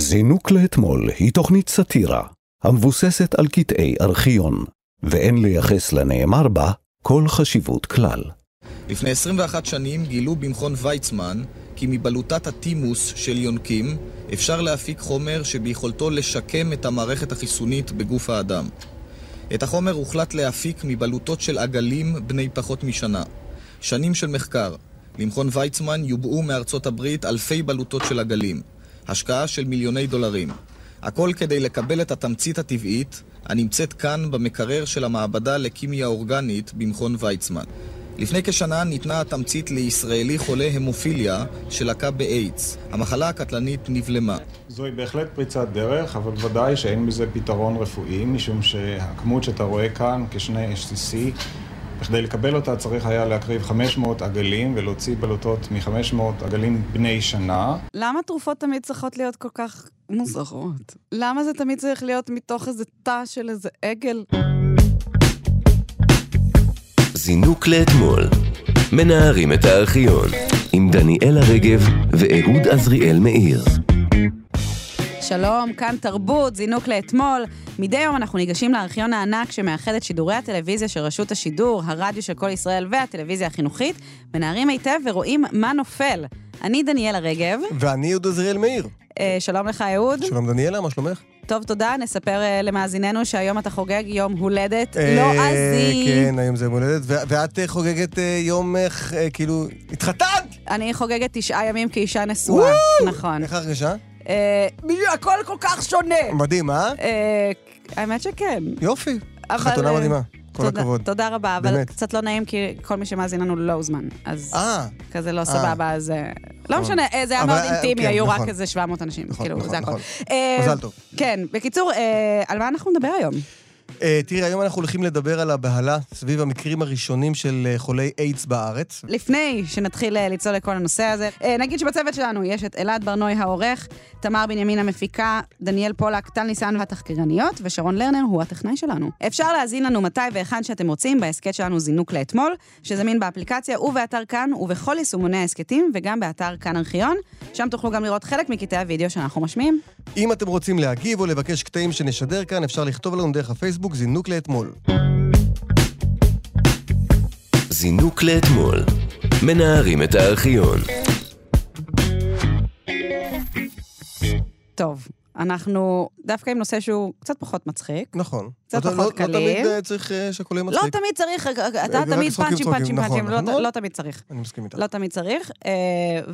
זינוק לאתמול היא תוכנית סאטירה, המבוססת על קטעי ארכיון, ואין לייחס לנאמר בה כל חשיבות כלל. לפני 21 שנים גילו במכון ויצמן כי מבלוטת הטימוס של יונקים אפשר להפיק חומר שביכולתו לשקם את המערכת החיסונית בגוף האדם. את החומר הוחלט להפיק מבלוטות של עגלים בני פחות משנה. שנים של מחקר. למכון ויצמן יובאו מארצות הברית אלפי בלוטות של עגלים. השקעה של מיליוני דולרים. הכל כדי לקבל את התמצית הטבעית הנמצאת כאן במקרר של המעבדה לכימיה אורגנית במכון ויצמן. לפני כשנה ניתנה התמצית לישראלי חולה המופיליה שלקה באיידס. המחלה הקטלנית נבלמה. זוהי בהחלט פריצת דרך, אבל ודאי שאין בזה פתרון רפואי, משום שהכמות שאתה רואה כאן, כשני HCC, בכדי לקבל אותה צריך היה להקריב 500 עגלים ולהוציא בלוטות מ-500 עגלים בני שנה. למה תרופות תמיד צריכות להיות כל כך מוזרות? למה זה תמיד צריך להיות מתוך איזה תא של איזה עגל? זינוק לאתמול. מנערים את הארכיון. עם דניאלה רגב ואהוד עזריאל מאיר. שלום, כאן תרבות, זינוק לאתמול. מדי יום אנחנו ניגשים לארכיון הענק שמאחד את שידורי הטלוויזיה של רשות השידור, הרדיו של כל ישראל והטלוויזיה החינוכית, מנערים היטב ורואים מה נופל. אני דניאלה רגב. ואני אהוד עזריאל מאיר. אה, שלום לך, אהוד. שלום דניאלה, מה שלומך? טוב, תודה. נספר uh, למאזיננו שהיום אתה חוגג יום הולדת אה, לועזי. כן, היום זה יום הולדת. ואת אה, חוגגת אה, יום, אה, כאילו, התחתנת! אני חוגגת תשעה ימים כאישה נשואה. נכון. איך הרגשה? אה, הכל כל כך שונה. מדהים, אה? אה, האמת שכן. יופי. אבל, חתונה אה, מדהימה. כל תודה- הכבוד. תודה רבה, אבל באמת. קצת לא נעים כי כל מי שמאזין לנו לא הוזמן. אז אה, כזה לא סבבה, אז... אה, לא משנה, אה, זה היה מאוד אה, אינטימי, כן, היו רק נכון. איזה 700 אנשים. נכון, כאילו, נכון, זה. נכון. אה, מזל טוב. כן, בקיצור, אה, על מה אנחנו נדבר היום? אה, תראי, היום אנחנו הולכים לדבר על הבהלה סביב המקרים הראשונים של אה, חולי איידס בארץ. לפני שנתחיל אה, לצלול לכל הנושא הזה, נגיד שבצוות שלנו יש את אלעד ברנוי העורך, תמר בנימין המפיקה, דניאל פולק, טל ניסן והתחקירניות, ושרון לרנר הוא הטכנאי שלנו. אפשר להאזין לנו מתי והיכן שאתם רוצים בהסכת שלנו זינוק לאתמול, שזמין באפליקציה ובאתר כאן ובכל יישומוני ההסכתים, וגם באתר כאן ארכיון. שם תוכלו גם לראות חלק מקטעי הוידאו שאנחנו משמיעים. אם אתם רוצים להגיב או לבקש קטעים שנשדר כאן, אפשר לכתוב לנו דרך הפייסבוק זינוק לאתמול. זינוק לאתמול. מנערים את הארכיון. טוב, אנחנו דווקא עם נושא שהוא קצת פחות מצחיק. נכון. קצת לא- פחות לא- לא קליל. תמיד אה, צריך אה, שהכול יהיה לא מצחיק. תמיד צריך, אתה תמיד פאנצ'ים, פאנצ'ים, נכון, פאנצ'ים, לא- נכון. לא תמיד צריך. אני מסכים איתך. לא תמיד צריך, אה,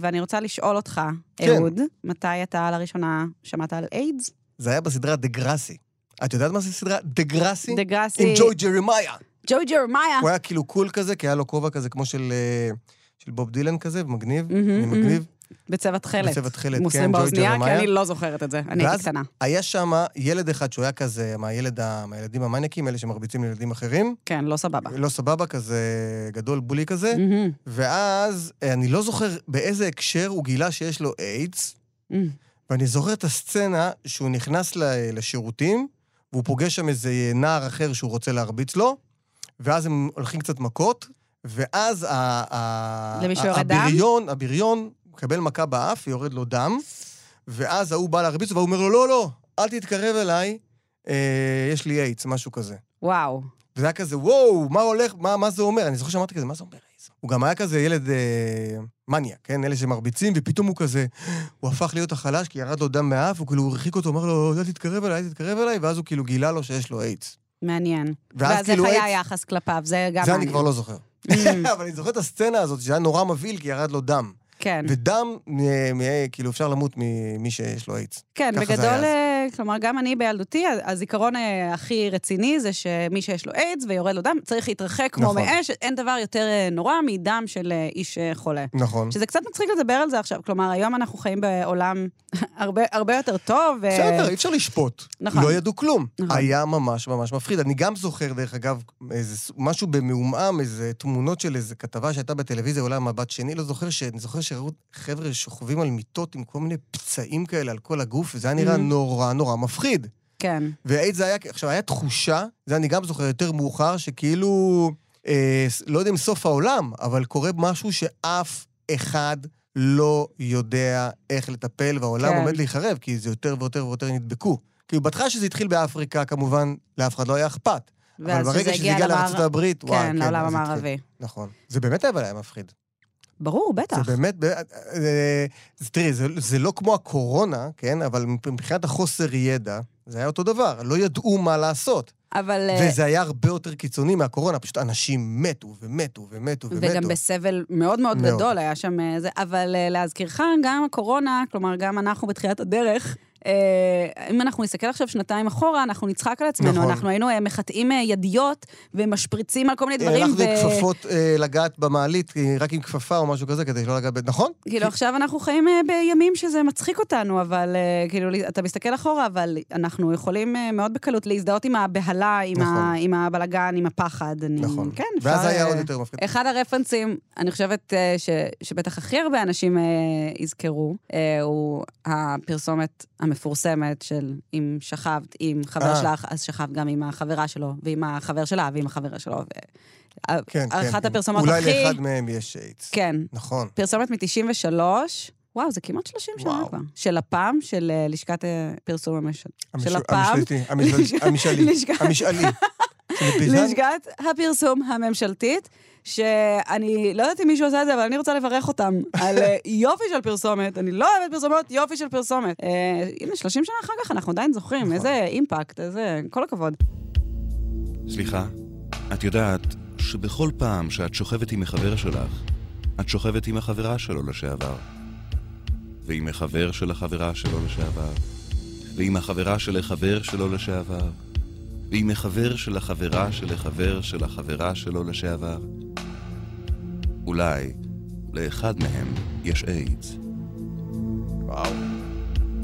ואני רוצה לשאול אותך, כן. אהוד, מתי אתה לראשונה שמעת על איידס? זה היה בסדרה Degrassi. את יודעת מה זה סדרה Degrassi? Degrassi, עם ג'ואי ג'רמיה. ג'וי ג'רמיה. הוא היה כאילו קול כזה, כי היה לו כובע כזה כמו של אה, של בוב דילן כזה, מגניב. מהמם, מגניב. בצבע תכלת. בצבע תכלת, כן, ג'וי באוזנייה, כי. אני לא זוכרת את זה, אני הייתי ואז קטנה. היה שם ילד אחד שהוא היה כזה, מהילד, ה- מהילדים המניאקים, אלה שמרביצים לילדים אחרים. כן, לא סבבה. לא סבבה, כזה גדול, בולי כזה. מהמם, ואז, אה, אני לא זוכר באיזה הקשר הוא גילה שיש לו איידס, מהמם. ואני זוכר את הסצנה שהוא נכנס ל- לשירותים, והוא פוגש שם איזה נער אחר שהוא רוצה להרביץ לו, ואז הם הולכים קצת מכות, ואז ה- למישהו יורד דם? הבריון, הבריון מקבל מכה באף, יורד לו דם, ואז ההוא בא להרביץ לו, והוא אומר לו, לא, לא, אל תתקרב אליי, אה, יש לי איידס, משהו כזה. וואו. וזה היה כזה, וואו, מה הולך, מה, מה זה אומר? אני זוכר שאמרתי כזה, מה זה אומר? הוא גם היה כזה ילד אה, מניה, כן? אלה שמרביצים, ופתאום הוא כזה, הוא הפך להיות החלש, כי ירד לו דם מהאף, הוא כאילו הרחיק אותו, אמר לו, אל תתקרב אליי, אל תתקרב אליי, ואז הוא כאילו גילה לו שיש לו איידס. מעניין. ואז ואז איך כאילו היה איידס- היחס כלפיו? זה גם זה מעניין. אני כבר לא זוכר. Mm, אבל אני זוכר את הסצנה הזאת, שזה היה נורא מבהיל, כי ירד לו דם. כן. ודם, מ- מ- כאילו, אפשר למות ממי שיש לו איידס. כן, בגדול, היה. אה, כלומר, גם אני בילדותי, הזיכרון אה, הכי רציני זה שמי שיש לו איידס ויורד לו דם, צריך להתרחק כמו נכון. מאש, אין דבר יותר אה, נורא מדם של אה, איש חולה. נכון. שזה קצת מצחיק לדבר על זה עכשיו, כלומר, היום אנחנו חיים בעולם הרבה, הרבה יותר טוב. ו- בסדר, אי אפשר לשפוט. נכון. לא ידעו כלום. נכון. היה ממש ממש מפחיד. אני גם זוכר, דרך אגב, איזה, משהו במעומעם, איזה תמונות של איזה כתבה שהייתה בטלוויזיה, אולי מבט שני, לא זוכר, שאני זוכר שראו חבר'ה שוכבים על מיטות עם כל מיני פצעים כאלה על כל הגוף, וזה היה נראה Mhm. נורא נורא מפחיד. כן, ואיידס היה, עכשיו, היה תחושה, זה אני גם זוכר יותר מאוחר, שכאילו, אה, לא יודע אם סוף העולם, אבל קורה משהו שאף אחד לא יודע איך לטפל, והעולם כן. עומד להיחרב, כי זה יותר ויותר ויותר נדבקו. כאילו, בהתחלה שזה התחיל באפריקה, כמובן, לאף אחד לא היה אכפת. אבל ברגע שזה הגיע לארצות הברית, וואי, כן, לעולם. המערבי. נכון. זה באמת אבל היה מפחיד. ברור, בטח. זה באמת, אה, אה, זה- תראי, זה, זה לא כמו הקורונה, כן? אבל מבחינת החוסר ידע, זה היה אותו דבר. לא ידעו מה לעשות. אבל... אה, וזה היה הרבה יותר קיצוני מהקורונה, פשוט אנשים מתו ומתו ומתו ומתו. וגם בסבל מאוד מאוד מאוד. גדול היה שם זה, אבל להזכירך, גם הקורונה, כלומר, גם אנחנו בתחילת הדרך, אם אנחנו נסתכל עכשיו שנתיים אחורה, אנחנו נצחק על עצמנו. נכון. אנחנו היינו אה, מחטאים אה, ידיות ומשפריצים על כל מיני דברים. הלכנו ו- עם כפפות אה, לגעת במעלית, אה, רק עם כפפה או משהו כזה, כדי שלא לגעת ב... נכון? כאילו, עכשיו אנחנו חיים אה, בימים שזה מצחיק אותנו, אבל אה, כאילו, אתה מסתכל אחורה, אבל אנחנו יכולים אה, מאוד בקלות להזדהות עם הבהלה, עם, נכון. ה, עם הבלגן, עם הפחד. אני, נכון. כן, ואז אפשר, היה אה, עוד יותר מפחיד. אחד הרפרנסים, אני חושבת אה, ש, שבטח הכי הרבה אנשים אה, יזכרו, אה, הוא הפרסומת המפורסמת של אם שכבת עם חבר אה. שלך, אז שכבת גם עם החברה שלו, ועם החבר שלה, ועם החברה שלו. ו... כן, כן. אחת כן. הפרסומות אולי הכי... לאחד מהם יש איידס. כן, נכון. פרסומת מ-93, וואו, זה כמעט 30 שנה. כבר. של לפ"ם, של אה, לשכת אה, פרסום המש... המש- של לפ"ם. המשלתי, המשל- המשאלי. לשכת הפרסום הממשלתית, שאני לא יודעת אם מישהו עשה את זה, אבל אני רוצה לברך אותם על אה, יופי של פרסומת. אני לא אוהבת פרסומות, יופי של פרסומת. אה, הנה, 30 שנה אחר כך אנחנו עדיין זוכרים, נכון. איזה אימפקט, איזה... כל הכבוד. סליחה, את יודעת שבכל פעם שאת שוכבת עם החבר שלך, את שוכבת עם החברה שלו לשעבר. ועם החבר של החברה שלו לשעבר. ועם החברה של החבר שלו לשעבר. ועם החבר של החברה של החבר של החברה שלו לשעבר. אולי לאחד מהם יש איידס. וואו.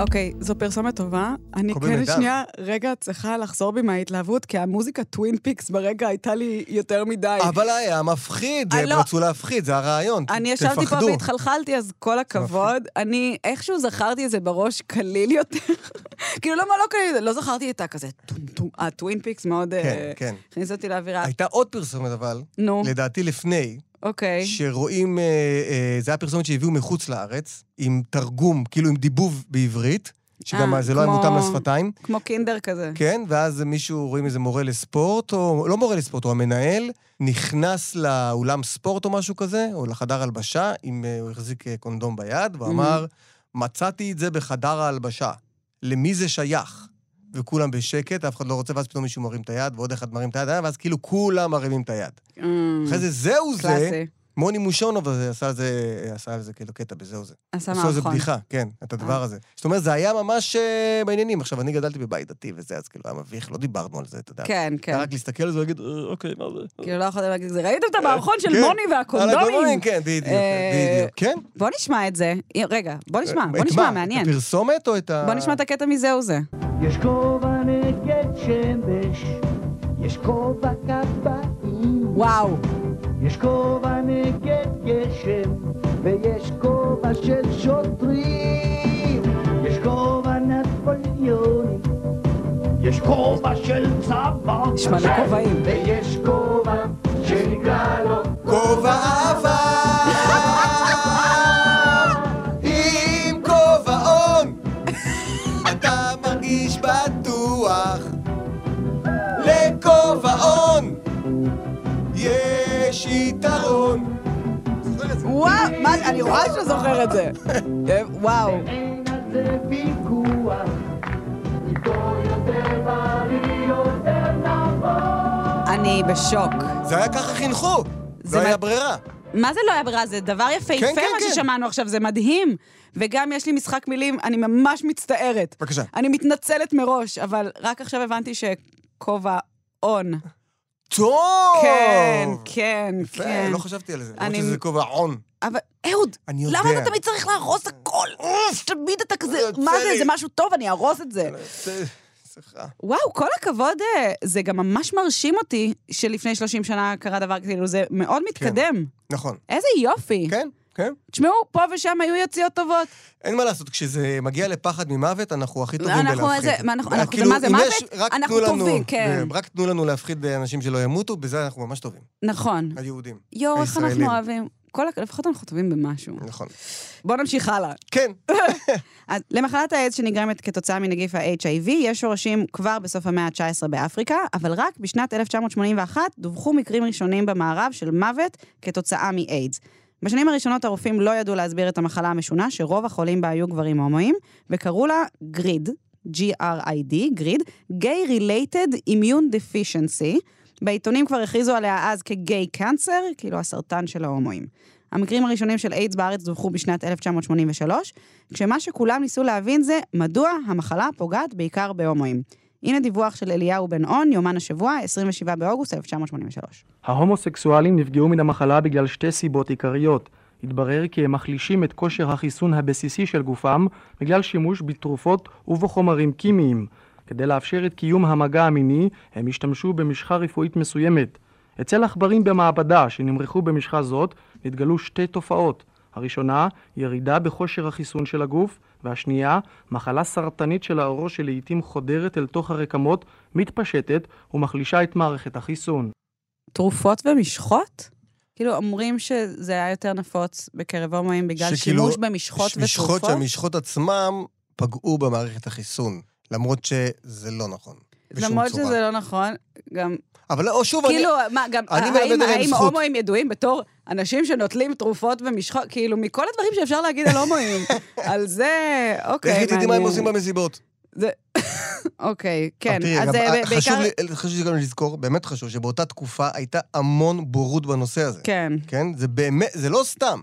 אוקיי, זו פרסומת טובה. אני כן. שנייה, רגע, צריכה לחזור בי מההתלהבות, כי המוזיקה Twin Peaks ברגע הייתה לי יותר מדי. אבל היה מפחיד, הם לא. רצו להפחיד, זה הרעיון. אני ישבתי פה. והתחלחלתי, אז כל הכבוד. אני איכשהו זכרתי את זה בראש קליל יותר. כאילו, למה לא קליל? לא זכרתי את הכזה. ה Twin Peaks מאוד כן, אה, כן. הכניס אותי לאווירה. הייתה עוד פרסומת אבל, נו, לדעתי לפני, אוקיי. שרואים, אה, אה, זה היה פרסומת שהביאו מחוץ לארץ, עם תרגום, כאילו עם דיבוב בעברית, שגם אה, זה לא היה כמו- מותאם לשפתיים. כמו קינדר כזה. כן, ואז מישהו, רואים איזה מורה לספורט, או לא מורה לספורט, הוא המנהל, נכנס לאולם ספורט או משהו כזה, או לחדר הלבשה, עם, אה, הוא החזיק אה, קונדום ביד, והוא אמר, מצאתי את זה בחדר ההלבשה. למי זה שייך? וכולם בשקט, אף אחד לא רוצה, ואז פתאום מישהו מרים את היד, ועוד אחד מרים את היד, ואז כאילו כולם מרימים את היד. אמ, אחרי זה, זהו זה. מוני מושונוב הזה עשה על זה, עשה על זה כאילו קטע בזהו זה. עשה עשו על זה מערכון. בדיחה, כן, את הדבר הזה. זאת אומרת, זה היה ממש אה, בעניינים. עכשיו, אני גדלתי בבית דתי וזה, אז כאילו היה מביך, לא דיברנו על זה, אתה יודע. כן, כן. רק להסתכל על זה ולהגיד, "אה, אוקיי, מה זה? כאילו, לא יכולתם להגיד את זה. ראיתם את המערכון של כן, מוני והקונדומים? הקונדומים, כן, בדיוק, אה, בדיוק. כן? בוא נשמע את זה. רגע, בוא נשמע, בוא נשמע? מעניין. את הפרסומת או את ה... בוא נשמע את הקטע מזהו זה. יש כובע נגד שמש, יש כובע כבאים, וואו. יש כובע נגד גשם, ויש כובע של שוטרים, יש כובע נפוליוני, יש כובע של צבא, יש מלא כובעים. ויש כובע שנקרא לו כובע וואו, מה, אני רואה שאתה זוכר את זה. אה, וואו. אני בשוק. זה היה ככה חינכו לא היה ברירה מה זה לא היה ברירה? זה דבר יפהפה כן, כן, מה כן. ששמענו עכשיו, זה מדהים. וגם יש לי משחק מילים, אני ממש מצטערת. בבקשה אני מתנצלת מראש, אבל רק עכשיו הבנתי שכובע און. טוב כן, כן, יפה, כן. לא חשבתי על זה למרות שזה כובעון אבל אהוד, למה אתה תמיד צריך להרוס הכל? תמיד אתה כזה, מה זה. זה משהו טוב, אני אהרוס את זה. וואו, כל הכבוד, אה, זה גם ממש מרשים אותי שלפני 30 שנה קרה דבר, כאילו, זה מאוד מתקדם. נכון איזה יופי. כן כן תשמעו, פה ושם היו יציאות טובות. אין מה לעשות, כשזה מגיע לפחד ממוות, אנחנו הכי טובים אנחנו בלהפחיד. איזה- אנחנו- אה, אנחנו- כאילו, מה זה, מוות? אנחנו טובים, כן. רק תנו לנו להפחיד אנשים שלא ימותו, בזה אנחנו ממש טובים, נכון. היהודים. יואו, איך אנחנו. אוהבים. כל, לפחות אנחנו טובים במשהו. נכון. בואו נמשיך הלאה. כן, אז למחלת האיידס שנגרמת כתוצאה מנגיף ה-HIV, יש שורשים כבר בסוף המאה ה-19 באפריקה, אבל רק בשנת 1981 דווחו מקרים ראשונים במערב של מוות כתוצאה מאיידס. בשנים הראשונות הרופאים לא ידעו להסביר את המחלה המשונה, שרוב החולים בה היו גברים הומואים, וקראו לה גריד, G-R-I-D, גריד, Gay Related Immune Deficiency. בעיתונים כבר הכריזו עליה אז כגיי קאנצר, כאילו הסרטן של ההומואים. המקרים הראשונים של איידס בארץ דווחו בשנת 1983, כשמה שכולם ניסו להבין זה מדוע המחלה פוגעת בעיקר בהומואים. הנה דיווח של אליהו בן און, יומן השבוע, 27 באוגוסט 1983. ההומוסקסואלים נפגעו מן המחלה בגלל שתי סיבות עיקריות. התברר כי הם מחלישים את כושר החיסון הבסיסי של גופם בגלל שימוש בתרופות ובחומרים כימיים. כדי לאפשר את קיום המגע המיני, הם השתמשו במשחה רפואית מסוימת. אצל עכברים במעבדה שנמרחו במשחה זאת, נתגלו שתי תופעות. הראשונה, ירידה בכושר החיסון של הגוף, והשנייה, מחלה סרטנית של העור שלעיתים חודרת אל תוך הרקמות, מתפשטת ומחלישה את מערכת החיסון. תרופות ומשחות? כאילו, אומרים שזה היה יותר נפוץ בקרב הומואים בגלל שכאילו, שימוש במשחות משחות ותרופות? שהמשחות עצמם פגעו במערכת החיסון, למרות שזה לא נכון. למרות צורה. שזה לא נכון, גם... אבל לא, שוב, אני... כאילו, מה, גם, אני האם, האם. הומואים ידועים בתור אנשים שנוטלים תרופות ומשחות? כאילו, מכל הדברים שאפשר להגיד על הומואים, על זה, אוקיי, לכי תדעי מה הם מעניין. עושים במסיבות. זה... אוקיי, כן. תראי, אז גם, זה אה, ב- חשוב בעיקר... לי, חשוב לי גם לזכור, באמת חשוב, שבאותה תקופה הייתה המון בורות בנושא הזה. כן. כן? זה באמת, זה לא סתם.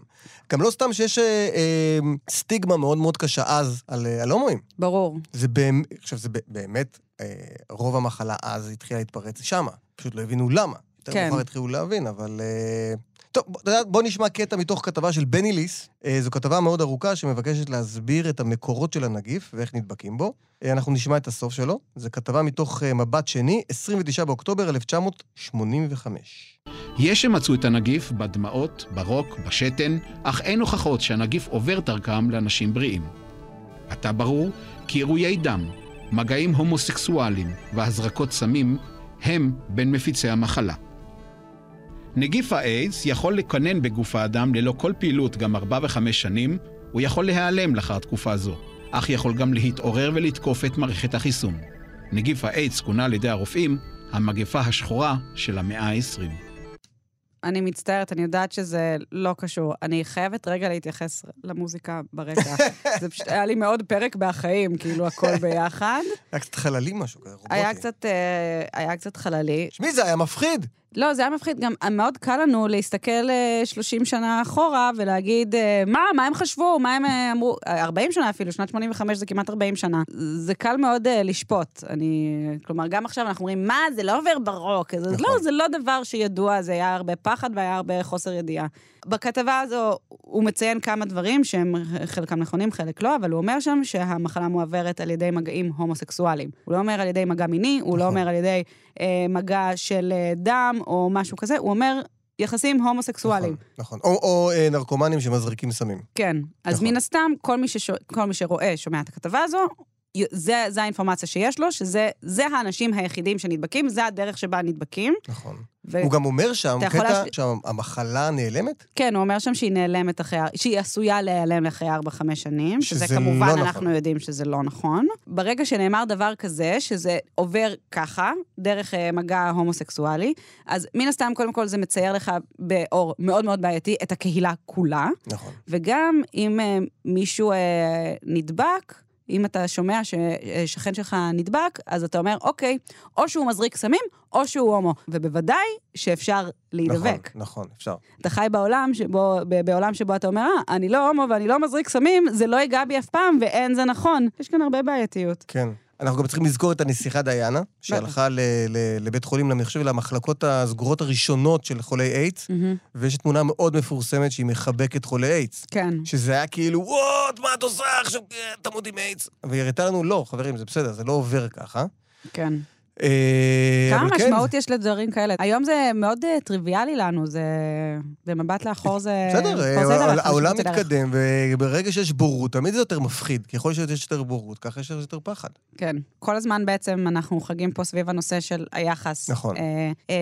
גם לא סתם שיש אה, אה, סטיגמה מאוד מאוד קשה אז על, אה, על הומואים. ברור. זה באמת, עכשיו, זה באמת, אה, רוב המחלה אז התחילה להתפרץ שמה. פשוט לא הבינו למה. יותר כן. מאוחר התחילו להבין, אבל... אה, טוב, בוא- בוא נשמע קטע מתוך כתבה של בני ליס. אה, זו כתבה מאוד ארוכה שמבקשת להסביר את המקורות של הנגיף ואיך נדבקים בו. אה, אנחנו נשמע את הסוף שלו. זו כתבה מתוך אה, מבט שני, 29 באוקטובר 1985. יש שמצאו את הנגיף בדמעות, ברוק, בשתן, אך אין הוכחות שהנגיף עובר דרכם לאנשים בריאים. עתה ברור כי עירויי דם, מגעים הומוסקסואליים והזרקות סמים הם בין מפיצי המחלה. נגיף האיידס יכול לקנן בגוף האדם ללא כל פעילות גם ארבע וחמש שנים, הוא יכול להיעלם לאחר תקופה זו, אך יכול גם להתעורר ולתקוף את מערכת החיסון. נגיף האיידס כונה על ידי הרופאים המגפה השחורה של המאה ה-20. אני מצטערת, אני יודעת שזה לא קשור. אני חייבת רגע להתייחס למוזיקה ברקע. זה פשוט היה לי מאוד פרק בהחיים, כאילו הכל ביחד. היה קצת חללי משהו כזה, רובוטי. היה קצת, אה, היה קצת חללי. שמי, זה היה מפחיד. לא, זה היה מפחיד. גם מאוד קל לנו להסתכל אה, 30 שנה אחורה ולהגיד, אה, מה, מה הם חשבו, מה הם אה, אמרו, אה, 40 שנה אפילו, שנת 85 זה כמעט 40 שנה. זה קל מאוד אה, לשפוט. אני, כלומר, גם עכשיו אנחנו אומרים, מה, זה לא עובר ברוק. נכון. לא, זה לא דבר שידוע, זה היה הרבה פחד והיה הרבה חוסר ידיעה. בכתבה הזו הוא מציין כמה דברים שהם חלקם נכונים, חלק לא, אבל הוא אומר שם שהמחלה מועברת על ידי מגעים הומוסקסואליים. הוא לא אומר על ידי מגע מיני, הוא לא נכון. אומר על ידי אה, מגע של אה, דם או משהו כזה, הוא אומר יחסים הומוסקסואליים. נכון, נכון. או, או אה, נרקומנים שמזריקים סמים. כן. אז נכון. מן הסתם, כל מי, ששו, כל מי שרואה, שומע את הכתבה הזו, זה, זה האינפורמציה שיש לו, שזה זה האנשים היחידים שנדבקים, זה הדרך שבה נדבקים. נכון. ו- הוא גם אומר שם, קטע להש- שהמחלה נעלמת? כן, הוא אומר שם שהיא נעלמת אחרי, שהיא עשויה להיעלם אחרי 4-5 שנים, שזה שזה כמובן, לא אנחנו נכון. יודעים שזה לא נכון. ברגע שנאמר דבר כזה, שזה עובר ככה, דרך אה, מגע הומוסקסואלי, אז מן הסתם, קודם כל זה מצייר לך באור מאוד מאוד בעייתי את הקהילה כולה, נכון. וגם אם אה, מישהו אה, נדבק, אם אתה שומע ששכן שלך נדבק, אז אתה אומר, אוקיי, או שהוא מזריק סמים, או שהוא הומו. ובוודאי שאפשר להידבק. נכון, נכון, אפשר. אתה חי בעולם שבו, בעולם שבו אתה אומר, אה, אני לא הומו ואני לא מזריק סמים, זה לא ייגע בי אף פעם, ואין זה נכון. יש כאן הרבה בעייתיות. כן. אנחנו גם צריכים לזכור את הנסיכה דיאנה, שהלכה ל- ל- לבית חולים, אני חושב, למחלקות הסגורות הראשונות של חולי איידס, ויש תמונה מאוד מפורסמת שהיא מחבקת חולי איידס. כן. שזה היה כאילו, וואט, מה את עושה עכשיו? אה, תמות עם איידס. והיא הראתה לנו, לא, חברים, זה בסדר, זה לא עובר ככה. כן. אה, כמה כן, משמעות יש לדברים כאלה? היום זה מאוד אה, טריוויאלי לנו, זה... במבט לאחור זה... בסדר, אה, העולם. מתקדם, וברגע שיש בורות, תמיד זה יותר מפחיד. ככל שיש יותר בורות, ככה יש יותר פחד. כן. כל הזמן בעצם אנחנו חגים פה סביב הנושא של היחס. נכון.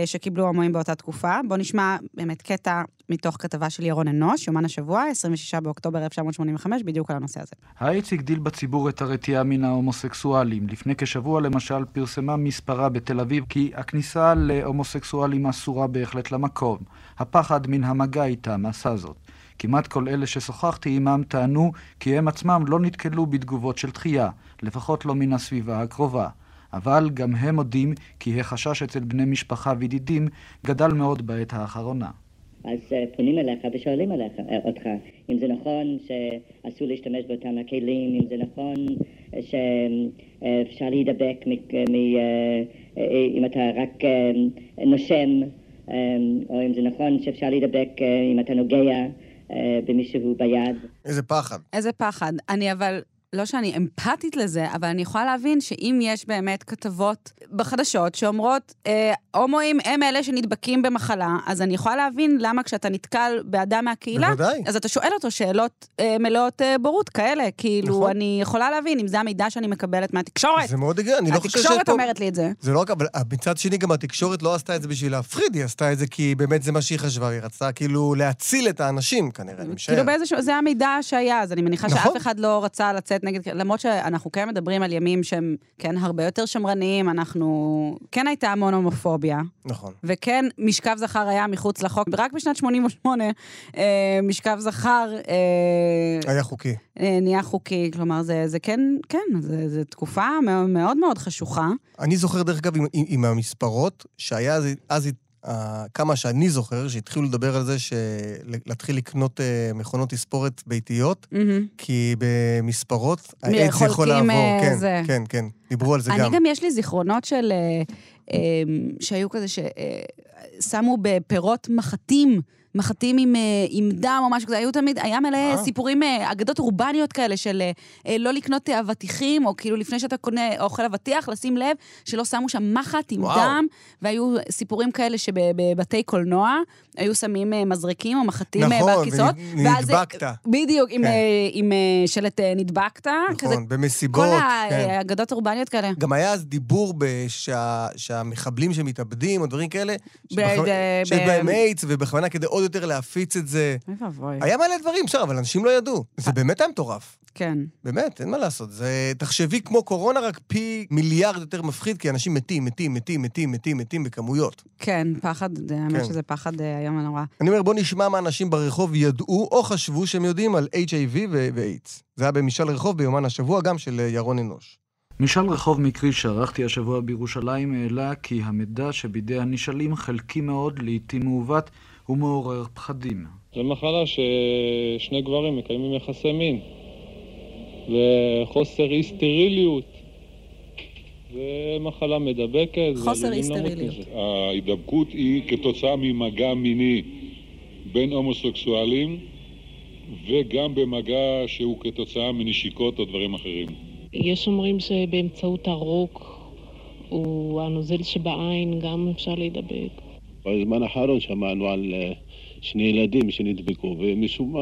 שקיבלו המואים באותה תקופה. בואו נשמע באמת קטע מתוך כתבה של ירון אנוש, יומן השבוע, 26 באוקטובר 1985, בדיוק על הנושא הזה. האיידס הגדיל בציבור את הרתיעה מן ההומוסקסואלים. לפני כשבוע למשל פרסמה מספרה בתל אביב כי הכניסה להומוסקסואלים אסורה בהחלט למקום. הפחד מן המגע איתם עשה זאת. כמעט כל אלה ששוחחתי עמם טענו כי הם עצמם לא נתקלו בתגובות של דחייה, לפחות לא מן הסביבה הקרובה. אבל גם הם מודים כי החשש אצל בני משפחה וידידים גדל מאוד בעת האחרונה. אז אה, פונים אליך ושואלים עליך, אה, אותך אם זה נכון שאסור להשתמש באותם הכלים, אם זה נכון אה, שאפשר להידבק מ- מ- אה, אה, אם אתה רק אה, נושם, אה, או אם זה נכון שאפשר להידבק אה, אם אתה נוגע אה, במישהו ביד. איזה פחד. איזה פחד. אני אבל, לא שאני אמפתית לזה, אבל אני יכולה להבין שאם יש באמת כתבות בחדשות שאומרות, אה, הומואים הם אלה שנדבקים במחלה, אז אני יכולה להבין למה כשאתה נתקל באדם מהקהילה, בוודאי. אז אתה שואל אותו שאלות אה, מלאות אה, בורות כאלה. כאילו, נכון. אני יכולה להבין אם זה המידע שאני מקבלת מהתקשורת. זה מאוד הגיוני, אני לא חושב שיש התקשורת. אומרת לי את זה. זה לא רק, אבל מצד שני גם התקשורת לא עשתה את זה בשביל להפחיד, היא עשתה את זה כי באמת זה מה שהיא חשבה, היא רצתה כאילו להציל את האנשים כנראה, אני משער. כאילו באיזשהו, זה המידע שהיה, אז אני מניחה נכון. שאף אחד לא רצה לצאת נגד, למרות שאנחנו כן מדברים על ימים שהם כן הרבה יותר שמרניים, אנחנו, כן הייתה המון הומופוביה, נכון. וכן משכב זכר היה מחוץ לחוק, ורק בשנת 88 אה, משכב זכר אה, היה חוקי. אה, נהיה חוקי, כלומר זה, זה כן, כן, זה, זה תקופה מאוד מאוד, חשוכה. אני זוכר, דרך אגב, עם, עם, עם המספרות, שהיה אז, אז כמה שאני זוכר, שהתחילו לדבר על זה, להתחיל לקנות uh, מכונות תספורת ביתיות, מהמם. כי במספרות האיידס יכול לעבור. אה, כן, זה. כן, כן, דיברו על זה אני גם. גם, יש לי זיכרונות של... אה, אה, שהיו כזה ששמו בפירות מחטים. מחטים עם, אה, עם דם או משהו כזה, היו תמיד, היה מלא אה. סיפורים, אה, אגדות אורבניות כאלה של אה, אה, לא לקנות אה, אבטיחים, או כאילו לפני שאתה קונה אוכל אבטיח, לשים לב שלא שמו שם מחט עם וואו. דם, והיו סיפורים כאלה שבבתי קולנוע היו שמים אה, מזרקים או מחטים אה, נכון, בכיסאות. ואז, אה, ונדבקת. בדיוק, עם, כן. אה, עם אה, שלט אה, נדבקת. כזה, נכון, במסיבות. כל כן. האגדות אורבניות כאלה. גם היה אז דיבור שה, שהמחבלים שמתאבדים, או דברים כאלה, שיש בהם איידס, ובכוונה כדי עוד יותר להפיץ את זה. אוי ואבוי. היה מלא דברים, בסדר, אבל אנשים לא ידעו. זה באמת היה מטורף. כן. באמת, אין מה לעשות. זה, תחשבי כמו קורונה, רק פי מיליארד יותר מפחיד, כי אנשים מתים, מתים, מתים, מתים, מתים, מתים בכמויות. כן, פחד, האמת כן. שזה פחד אה, איום ונורא. אני אומר, בוא נשמע מה אנשים ברחוב ידעו או חשבו שהם יודעים על HIV ואיידס. זה היה במשאל רחוב ביומן השבוע, גם של אה, ירון אנוש. משאל רחוב מקרי שערכתי השבוע בירושלים העלה כי המידע שבידי הנשאלים חלקי מאוד, לעיתים מעוות ומעורר פחדים. זו מחלה ששני גברים מקיימים יחסי מין. וחוסר אי סטריליות. זה מחלה מדבקת. חוסר אי-סטריליות. מזה. ההידבקות היא כתוצאה ממגע מיני בין הומוסקסואלים וגם במגע שהוא כתוצאה מנשיקות או דברים אחרים. יש אומרים שבאמצעות הרוק או הנוזל שבעין גם אפשר להידבק. בזמן האחרון שמענו על אה, שני ילדים שנדבקו, ומשום מה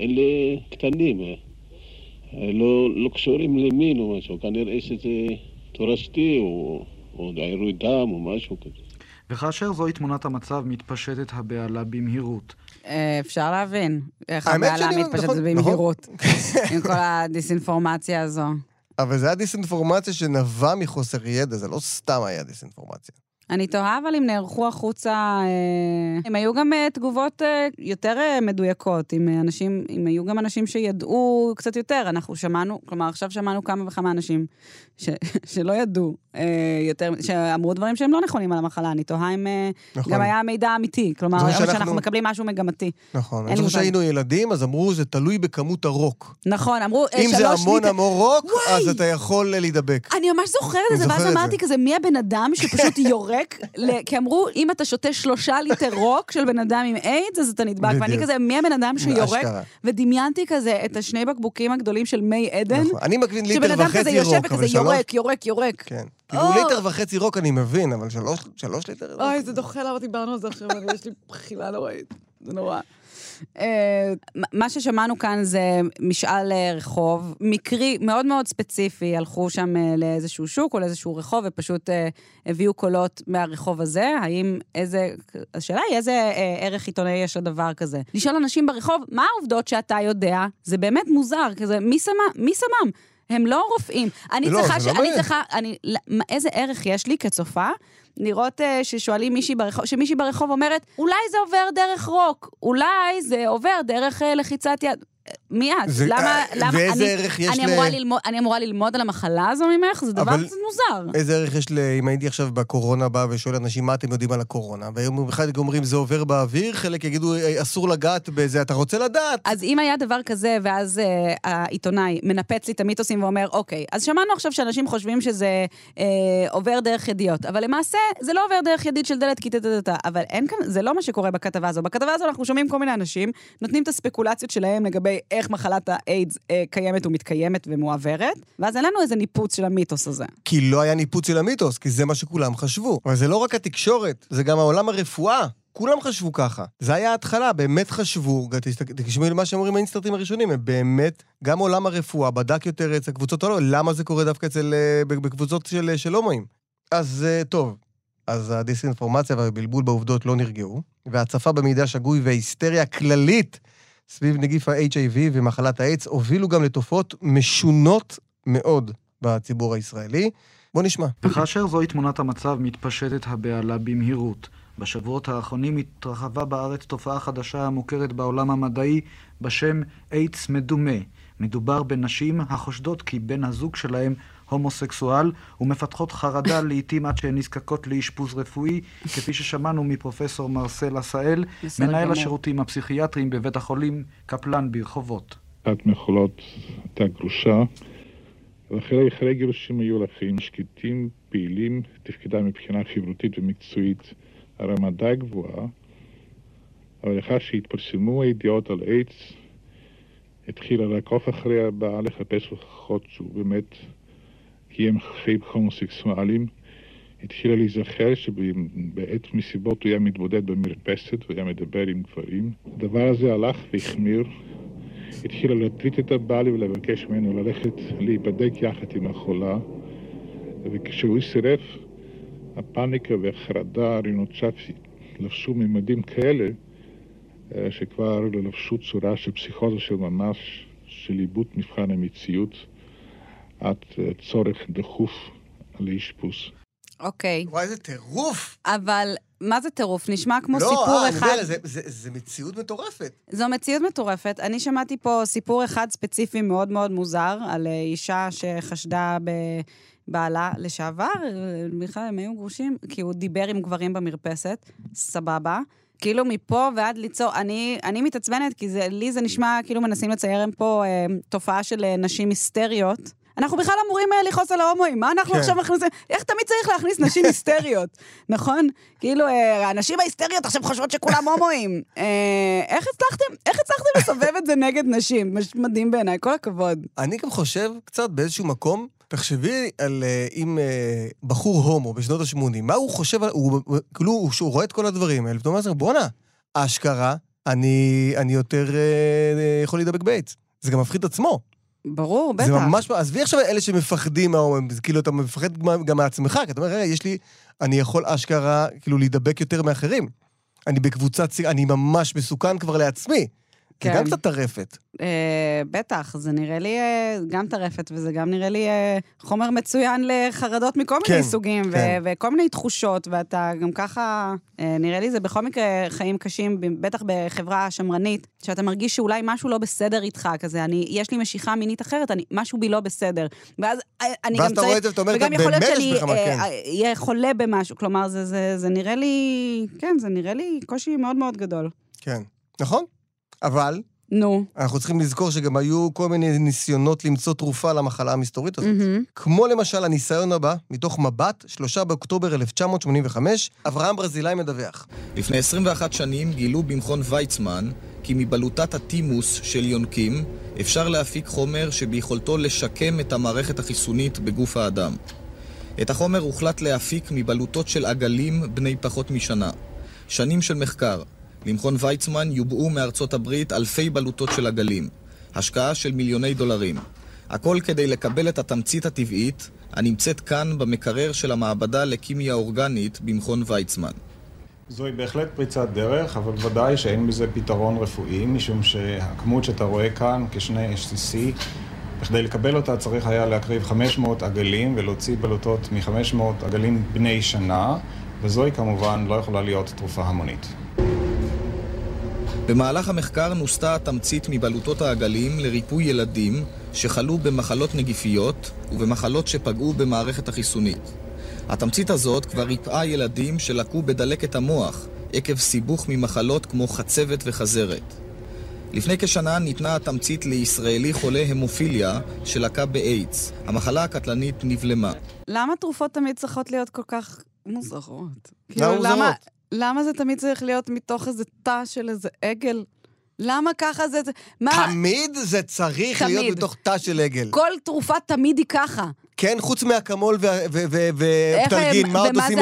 אלה קטנים, אה, אה, לא, לא קשורים למין או משהו, כנראה שזה תורשתי או, או עירוי דם או משהו כזה. וכאשר זוהי תמונת המצב, מתפשטת הבהלה במהירות. אה, אפשר להבין איך שאני- מתפשטת נכון, במהירות, עם כל הדיסאינפורמציה הזו. אבל זה היה דיסאינפורמציה שנבע מחוסר ידע, זה לא סתם היה דיסאינפורמציה. אני תוהה אבל אם נערכו החוצה, אה, אם היו גם אה, תגובות אה, יותר אה, מדויקות, אם אה, אנשים, אם היו גם אנשים שידעו קצת יותר. אנחנו שמענו, כלומר, עכשיו שמענו כמה וכמה אנשים ש, שלא ידעו אה, יותר, שאמרו דברים שהם לא נכונים על המחלה. אני תוהה אם אה, נכון. גם היה מידע אמיתי. כלומר, שאנחנו- שאנחנו מקבלים משהו מגמתי. נכון. אני חושב. שהיינו ילדים, אז אמרו, זה תלוי בכמות הרוק. נכון, אמרו, אה, אם זה שלוש המון המון רוק! אז אתה יכול אה, להידבק. אני ממש זוכרת את זה, ואז אמרתי זה. כזה, מי הבן אדם שפשוט יורק? ל- כי אמרו, אם אתה שותה שלושה ליטר רוק של בן אדם עם איידס, אז אתה נדבק. ואני. כזה, מי הבן אדם שיורק? ודמיינתי כזה את השני בקבוקים הגדולים של מי עדן. נכון. אני מבין שבן ליטר אדם כזה וחצי יושב רוק, וכזה אבל שלוש... יורק, יורק, יורק. כן. כאילו! ליטר וחצי רוק אני מבין, אבל שלוש- ליטר רוק? אוי, זה דוחה למה דיברנו על זה עכשיו, יש לי בחילה נוראית. זה נורא. אה, מה ששמענו כאן זה משאל אה, רחוב, מקרי מאוד מאוד ספציפי, הלכו שם אה, לאיזשהו שוק או לאיזשהו רחוב ופשוט הביאו קולות מהרחוב הזה, האם איזה, השאלה היא איזה ערך עיתונאי יש לדבר כזה. לשאול אנשים ברחוב, מה העובדות שאתה יודע? זה באמת מוזר, כזה, מי שמה, מי שמם? הם לא רופאים. אני לא, צריכה, זה לא ש... אני מעניין. צריכה, אני, איזה ערך יש לי כצופה לראות uh, ששואלים מישהי ברחוב, שמישהי ברחוב אומרת, אולי זה עובר דרך רוק, אולי זה עובר דרך uh, לחיצת יד. אה, מי את? זה- למה, אה, למה, ואיזה אני, ערך יש אני ל- אמורה ללמוד, אני אמורה ללמוד על המחלה הזו ממך? זה דבר אבל- קצת מוזר. איזה ערך יש ל... אם הייתי עכשיו בקורונה בא ושואל אנשים מה אתם יודעים על הקורונה, והיום אחד אומרים זה עובר באוויר, חלק יגידו "אה, אסור לגעת בזה, אתה רוצה לדעת? אז אם היה דבר כזה, ואז uh, העיתונאי מנפץ לי את המיתוסים ואומר, אוקיי, אז שמענו עכשיו שאנשים חושבים שזה uh, עובר דרך ידיעות, אבל למעשה זה לא עובר דרך ידית של דלת קיטטטטה, אבל אין כאן, זה לא מה שקורה בכתבה הזו. בכתבה הזו אנחנו שומעים כל מיני אנשים, נותנים את הספקולציות שלהם לגבי איך מחלת האיידס uh, קיימת ומתקיימת ומועברת, ואז אין לנו איזה ניפוץ של המיתוס הזה. כי לא היה ניפוץ של המיתוס, כי זה מה שכולם חשבו. אבל זה לא רק התקשורת, זה גם העולם הרפואה. כולם חשבו ככה. זה היה ההתחלה, באמת חשבו, תשמעו למה שאומרים האינסטרטים הראשונים, הם באמת, גם עולם הרפואה בדק יותר אצל קבוצות הלא, למה זה קורה דווקא אצל, אה, בקבוצות של, של הומואים. אז אה, טוב, אז הדיסאינפורמציה והבלבול בעובדות לא נרגעו, וההצפה במידע שגוי וההיסטריה הכללית סביב נגיף ה-HIV ומחלת האיידס הובילו גם לתופעות משונות מאוד בציבור הישראלי. בוא נשמע. וכאשר זוהי תמונת המצב, מתפשטת הבהלה במהירות. בשבועות האחרונים התרחבה בארץ תופעה חדשה המוכרת בעולם המדעי בשם איידס מדומה. מדובר בנשים החושדות כי בן הזוג שלהם הומוסקסואל ומפתחות חרדה לעיתים עד שהן נזקקות לאשפוז רפואי, כפי ששמענו מפרופסור מרסל עשאל, בסדר מנהל גמור. השירותים הפסיכיאטריים בבית החולים קפלן ברחובות. אחת מחולות הייתה גרושה, ואחרי אחרי גירושים היו לה חיים שקטים, פעילים, תפקדה מבחינה חברותית ומקצועית הרמה די גבוהה, אבל לאחר שהתפרסמו הידיעות על איידס, התחילה לעקוב אחרי הבעל לחפש הוכחות שהוא באמת קיים חיים הומוסקסואליים. התחילה להיזכר שבעת מסיבות הוא היה מתבודד במרפסת והיה מדבר עם גברים. הדבר הזה הלך והחמיר. התחילה להטריד את הבעל ולבקש ממנו ללכת להיבדק יחד עם החולה, וכשהוא סירב, הפאניקה והחרדה, הרינות לבשו ממדים כאלה, אה, שכבר לבשו צורה של פסיכוזה של ממש, של עיבוד מבחן המציאות, עד אה, צורך דחוף לאשפוז. אוקיי. וואי, איזה טירוף! אבל מה זה טירוף? נשמע כמו לא, סיפור אה, אני אחד. אומר, זה- זה- זה מציאות מטורפת. זו מציאות מטורפת. אני שמעתי פה סיפור אחד ספציפי מאוד מאוד מוזר, על אה, אישה שחשדה בבעלה לשעבר, בכלל הם היו גרושים, כי הוא דיבר עם גברים במרפסת, סבבה. כאילו מפה ועד ליצור, אני, אני מתעצבנת, כי זה, לי זה נשמע כאילו מנסים לצייר פה אה, תופעה של אה, נשים היסטריות. אנחנו בכלל אמורים אה, לכעוס על ההומואים, מה אנחנו כן. עכשיו מכניסים? איך תמיד צריך להכניס נשים היסטריות, נכון? כאילו, אה, הנשים ההיסטריות עכשיו חושבות שכולם הומואים. אה, איך הצלחתם, איך הצלחתם לסובב את זה נגד נשים? מדהים בעיניי, כל הכבוד. אני גם חושב קצת באיזשהו מקום, תחשבי על אה, אם אה, בחור הומו בשנות ה-80, מה הוא חושב, הוא, הוא- כאילו, הוא- שהוא רואה את כל הדברים האלה, ואתה אומר, בואנה, אשכרה, אני, אני יותר אה, יכול להידבק באיידס. זה גם מפחיד עצמו. ברור, בטח. זה ממש, עזבי עכשיו אלה שמפחדים מההומואים, זה כאילו אתה מפחד גם- מעצמך, כי אתה אומר, רגע, יש לי, אני יכול אשכרה, כאילו, להידבק יותר מאחרים. אני בקבוצת, אני ממש מסוכן כבר לעצמי. זה כן. גם קצת טרפת. אה, בטח, זה נראה לי אה, גם טרפת, וזה גם נראה לי אה, חומר מצוין לחרדות מכל כן, מיני סוגים, ו- כן. וכל מיני תחושות, ואתה גם ככה, אה, נראה לי זה בכל מקרה חיים קשים, בטח בחברה שמרנית, שאתה מרגיש שאולי משהו לא בסדר איתך, כזה, אני, יש לי משיכה מינית אחרת, אני, משהו בי לא בסדר. ואז אה, אני ואז גם אתה צריך... רואה את זה ואתה אומר, וגם "טוב, יכול להיות שאני בך מה, כן." אהיה חולה במשהו, כלומר, זה, זה, זה נראה לי, כן, זה נראה לי קושי מאוד מאוד גדול. כן. נכון? אבל, נו. אנחנו צריכים לזכור שגם היו כל מיני ניסיונות למצוא תרופה למחלה המסתורית הזאת. מהמם. כמו למשל הניסיון הבא, מתוך מבט, 3 באוקטובר 1985, אברהם ברזילאי מדווח. לפני 21 שנים גילו במכון ויצמן כי מבלוטת הטימוס של יונקים אפשר להפיק חומר שביכולתו לשקם את המערכת החיסונית בגוף האדם. את החומר הוחלט להפיק מבלוטות של עגלים בני פחות משנה. שנים של מחקר, למכון ויצמן יובאו מארצות הברית אלפי בלוטות של עגלים. השקעה של מיליוני דולרים. הכל כדי לקבל את התמצית הטבעית, הנמצאת כאן במקרר של המעבדה לכימיה אורגנית במכון ויצמן. זוהי בהחלט פריצת דרך, אבל ודאי שאין בזה פתרון רפואי, משום שהכמות שאתה רואה כאן, כשני HCC, בכדי לקבל אותה צריך היה להקריב 500 עגלים ולהוציא בלוטות מ-500 עגלים בני שנה, וזוהי כמובן לא יכולה להיות תרופה המונית. במהלך המחקר נוסתה התמצית מבלוטות העגלים לריפוי ילדים שחלו במחלות נגיפיות ובמחלות שפגעו במערכת החיסונית. התמצית הזאת כבר ריפאה ילדים שלקו בדלקת המוח עקב סיבוך ממחלות כמו חצבת וחזרת. לפני כשנה ניתנה התמצית לישראלי חולה המופיליה שלקה באיידס. המחלה הקטלנית נבלמה. למה תרופות תמיד צריכות להיות כל כך מוזרות? למה כאילו, מוזרות? למה זה תמיד צריך להיות מתוך איזה תא של איזה עגל? למה ככה זה... מה? תמיד זה צריך להיות תמיד. בתוך תא של עגל. כל תרופה תמיד היא ככה. כן, חוץ איך ופטלגין, מה עוד עושים?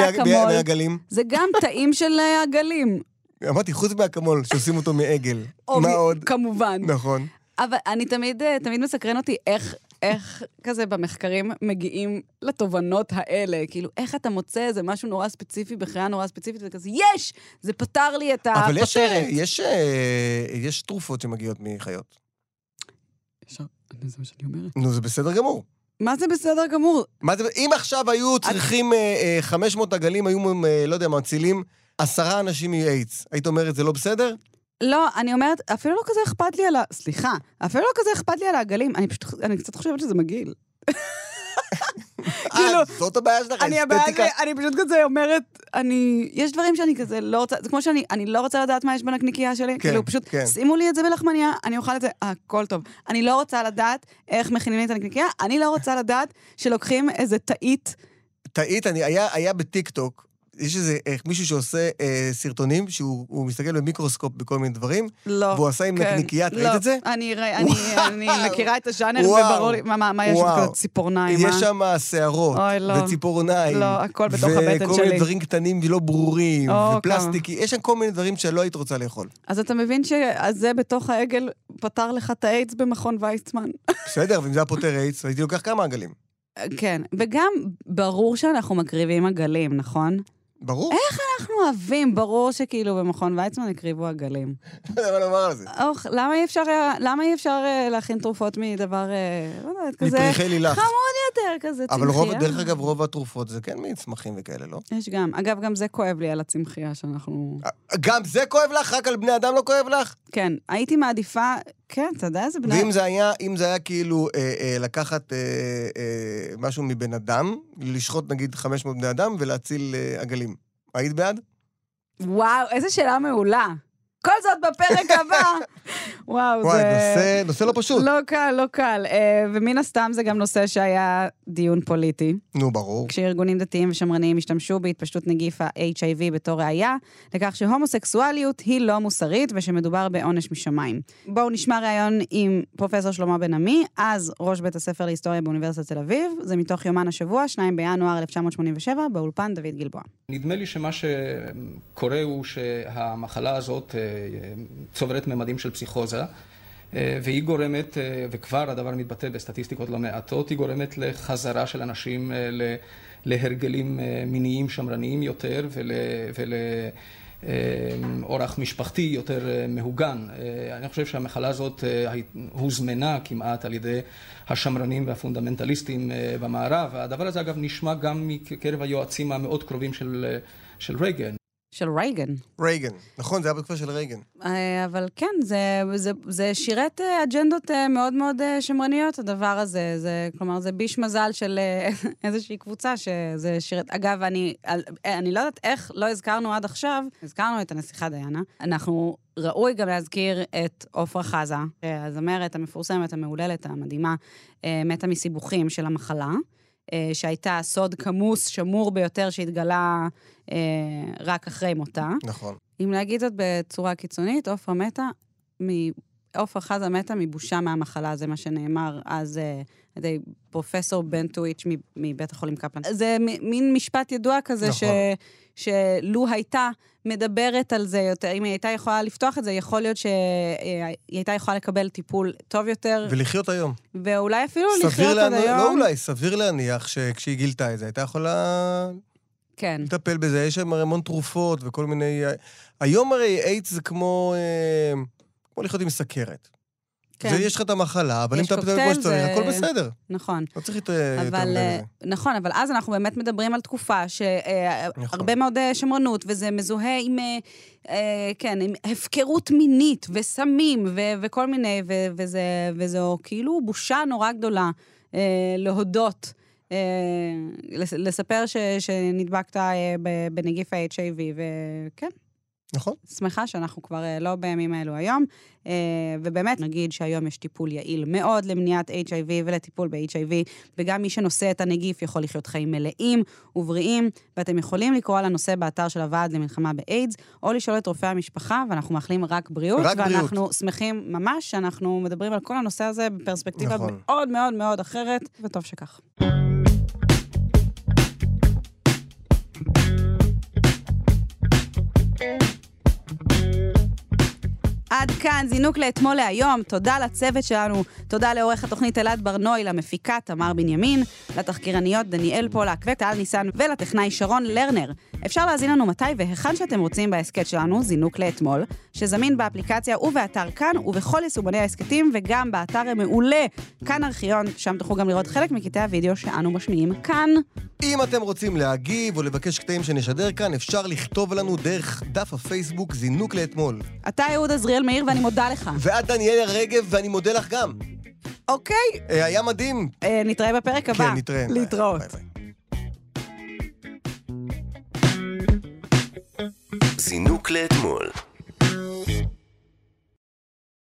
מהעגלים? זה גם תאים של אה, עגלים. אמרתי, חוץ מהאקמול, שעושים אותו מעגל. מה עוד? כמובן. נכון. אבל אני תמיד, אה, תמיד מסקרן אותי איך, איך כזה במחקרים מגיעים לתובנות האלה. כאילו, איך אתה מוצא איזה משהו נורא ספציפי בחיה נורא ספציפית, וכזה, יש! זה פתר לי את אבל יש, אה. יש, אה, יש תרופות שמגיעות מחיות. זה מה שאני אומרת. נו, זה בסדר גמור. מה זה בסדר גמור? מה זה, אם עכשיו היו צריכים אה, אה, 500 עגלים, היו, אה, לא יודע, מצילים עשרה אנשים מאיידס, היית אומרת, זה לא בסדר? לא, אני אומרת, אפילו לא כזה אכפת לי על ה... סליחה, אפילו לא כזה אכפת לי על העגלים. אני פשוט, אני קצת חושבת שזה מגעיל. כאילו, אה, זאת הבעיה שלך, אני הבעיה אני פשוט כזה אומרת, אני, יש דברים שאני כזה לא רוצה, זה כמו שאני, אני לא רוצה לדעת מה יש בנקניקייה שלי, כן, כאילו פשוט כן. שימו לי את זה בלחמניה, אני אוכל את זה, הכל טוב. אני לא רוצה לדעת איך מכינים לי את הנקניקייה, אני לא רוצה לדעת שלוקחים איזה תאית, תאית, היה בטיקטוק, יש איזה אה, מישהו שעושה אה, סרטונים, שהוא הוא מסתכל במיקרוסקופ בכל מיני דברים, לא. והוא עשה עם כן, נקניקייה, את לא, ראית את זה? אני, ראי- אני, אני מכירה את הז'אנר. וברור לי, מה, מה, מה יש שם. כזה ציפורניים, יש אה? שם שערות, אוי, לא. וציפורניים, לא, הכל בתוך הבטן וכל מיני שלי. דברים קטנים ולא ברורים, או, ופלסטיקי, יש שם כל מיני דברים שלא היית רוצה לאכול. אז אתה מבין שזה בתוך העגל פתר לך את האיידס במכון ויצמן. בסדר, ואם זה היה פותר איידס, הייתי לוקח כמה עגלים. כן, וגם ברור שאנחנו מקריבים עגלים, נכון? ברור. איך אנחנו אוהבים? ברור שכאילו במכון ויצמן הקריבו עגלים. לא יודע מה לומר על זה. אוח, למה אי אפשר, למה אי אפשר אה, להכין תרופות מדבר, אה, לא יודעת, כזה... מפריחי לילך. חמוד יותר, כזה אבל רוב, צמחייה. דרך אגב, רוב התרופות זה כן מצמחים וכאלה, לא? יש גם. אגב, גם זה כואב לי על הצמחייה שאנחנו... גם זה כואב לך? רק על בני אדם לא כואב לך? כן, הייתי מעדיפה... כן, אתה יודע איזה בני... ואם זה היה, אם זה היה כאילו אה, אה, לקחת אה, אה, משהו מבן אדם, לשחוט נגיד 500 בני אדם ולהציל אה, עגלים. היית בעד? וואו, איזה שאלה מעולה. כל זאת בפרק הבא. וואו, וואי, זה... נושא, נושא לא פשוט. לא קל, לא קל. אה, ומן הסתם זה גם נושא שהיה דיון פוליטי. נו, ברור. כשארגונים דתיים ושמרניים השתמשו בהתפשטות נגיף ה-HIV בתור ראייה, לכך שהומוסקסואליות היא לא מוסרית ושמדובר בעונש משמיים. בואו נשמע ראיון עם פרופסור שלמה בן עמי, אז ראש בית הספר להיסטוריה באוניברסיטת תל אביב. זה מתוך יומן השבוע, 2 בינואר 1987, באולפן דוד גלבוע. נדמה לי שמה שקורה הוא שהמחלה הזאת אה, צוברת ממדים של פסיכוזה, אה, והיא גורמת, אה, וכבר הדבר מתבטא בסטטיסטיקות לא מעטות, היא גורמת לחזרה של אנשים אה, להרגלים מיניים שמרניים יותר ול... ול אורח משפחתי יותר מהוגן. אני חושב שהמחלה הזאת הוזמנה כמעט על ידי השמרנים והפונדמנטליסטים במערב. והדבר הזה אגב נשמע גם מקרב היועצים המאוד קרובים של, של רייגן. של רייגן. רייגן. נכון, זה היה בתקופה של רייגן. אה, אבל כן, זה, זה, זה שירת אה, אג'נדות אה, מאוד מאוד שמרניות, הדבר הזה. זה, כלומר, זה ביש מזל של איזושהי קבוצה שזה שירת... אגב, אני, אני לא יודעת איך לא הזכרנו עד עכשיו, הזכרנו את הנסיכה דיאנה. אנחנו, ראוי גם להזכיר את עופרה חזה, הזמרת המפורסמת, המהוללת, המדהימה, מתה מסיבוכים של המחלה. אה, שהייתה סוד כמוס, שמור ביותר, שהתגלה אה, רק אחרי מותה. נכון. אם להגיד זאת בצורה קיצונית, עופרה מתה עופר חזה מתה מבושה מהמחלה, זה מה שנאמר אז אה, על ידי פרופסור בן טוויץ' מ- מבית החולים קפלן. זה מ- מין משפט ידוע כזה, נכון. ש, שלו הייתה מדברת על זה יותר, אם היא הייתה יכולה לפתוח את זה, יכול להיות שהיא הייתה יכולה לקבל טיפול טוב יותר, ולחיות היום. ואולי אפילו לחיות עוד להניח, היום. לא אולי, סביר להניח שכשהיא גילתה את זה, הייתה יכולה כן. לטפל בזה. יש שם הרי המון תרופות וכל מיני... היום הרי איידס זה כמו... אה, כמו לחיות עם סכרת. כן. זה, יש לך את המחלה, אבל אם אתה מטפל כמו שצריך, זה- הכל בסדר. נכון. לא צריך יותר מדי אה, מזה. נכון, אבל אז אנחנו באמת מדברים על תקופה נכון. שהרבה מאוד אה, שמרנות, וזה מזוהה עם, אה, אה, כן, עם הפקרות מינית וסמים ו- וכל מיני, ו- וזה, וזו כאילו בושה נורא גדולה אה, להודות. אה, לס- לספר ש, שנדבקת אה, בנגיף ה-HIV, וכן. נכון. שמחה שאנחנו כבר אה, לא בימים האלו היום, אה, ובאמת נגיד שהיום יש טיפול יעיל מאוד למניעת HIV ולטיפול ב-HIV, וגם מי שנושא את הנגיף יכול לחיות חיים מלאים ובריאים, ואתם יכולים לקרוא על הנושא באתר של הוועד למלחמה באיידס, או לשאול את רופאי המשפחה, ואנחנו מאחלים רק בריאות. רק בריאות. ואנחנו שמחים ממש שאנחנו מדברים על כל הנושא הזה בפרספקטיבה נכון. מאוד מאוד מאוד אחרת, וטוב שכך. עד כאן, זינוק לאתמול להיום. תודה לצוות שלנו, תודה לעורך התוכנית אלעד ברנוי, למפיקה תמר בנימין, לתחקירניות דניאל פולק וטל ניסן, ולטכנאי שרון לרנר. אפשר להזין לנו מתי והיכן שאתם רוצים בהסכת שלנו, זינוק לאתמול, שזמין באפליקציה ובאתר כאן, ובכל יישומני ההסכתים, וגם באתר המעולה, כאן ארכיון, שם תוכלו גם לראות חלק מקטעי הוידאו שאנו משמיעים כאן. אם אתם רוצים להגיב או לבקש קטעים שנשדר כאן, אפשר לכתוב לנו דרך דף הפייסבוק זינוק לאתמול. אתה אהוד עזריאל מאיר ואני מודה לך. ואת דניאל רגב, ואני מודה לך גם. אוקיי. אה, היה מדהים. אה, נתראה בפרק הבא. כן, נתראה. להתראות. זינוק לאתמול.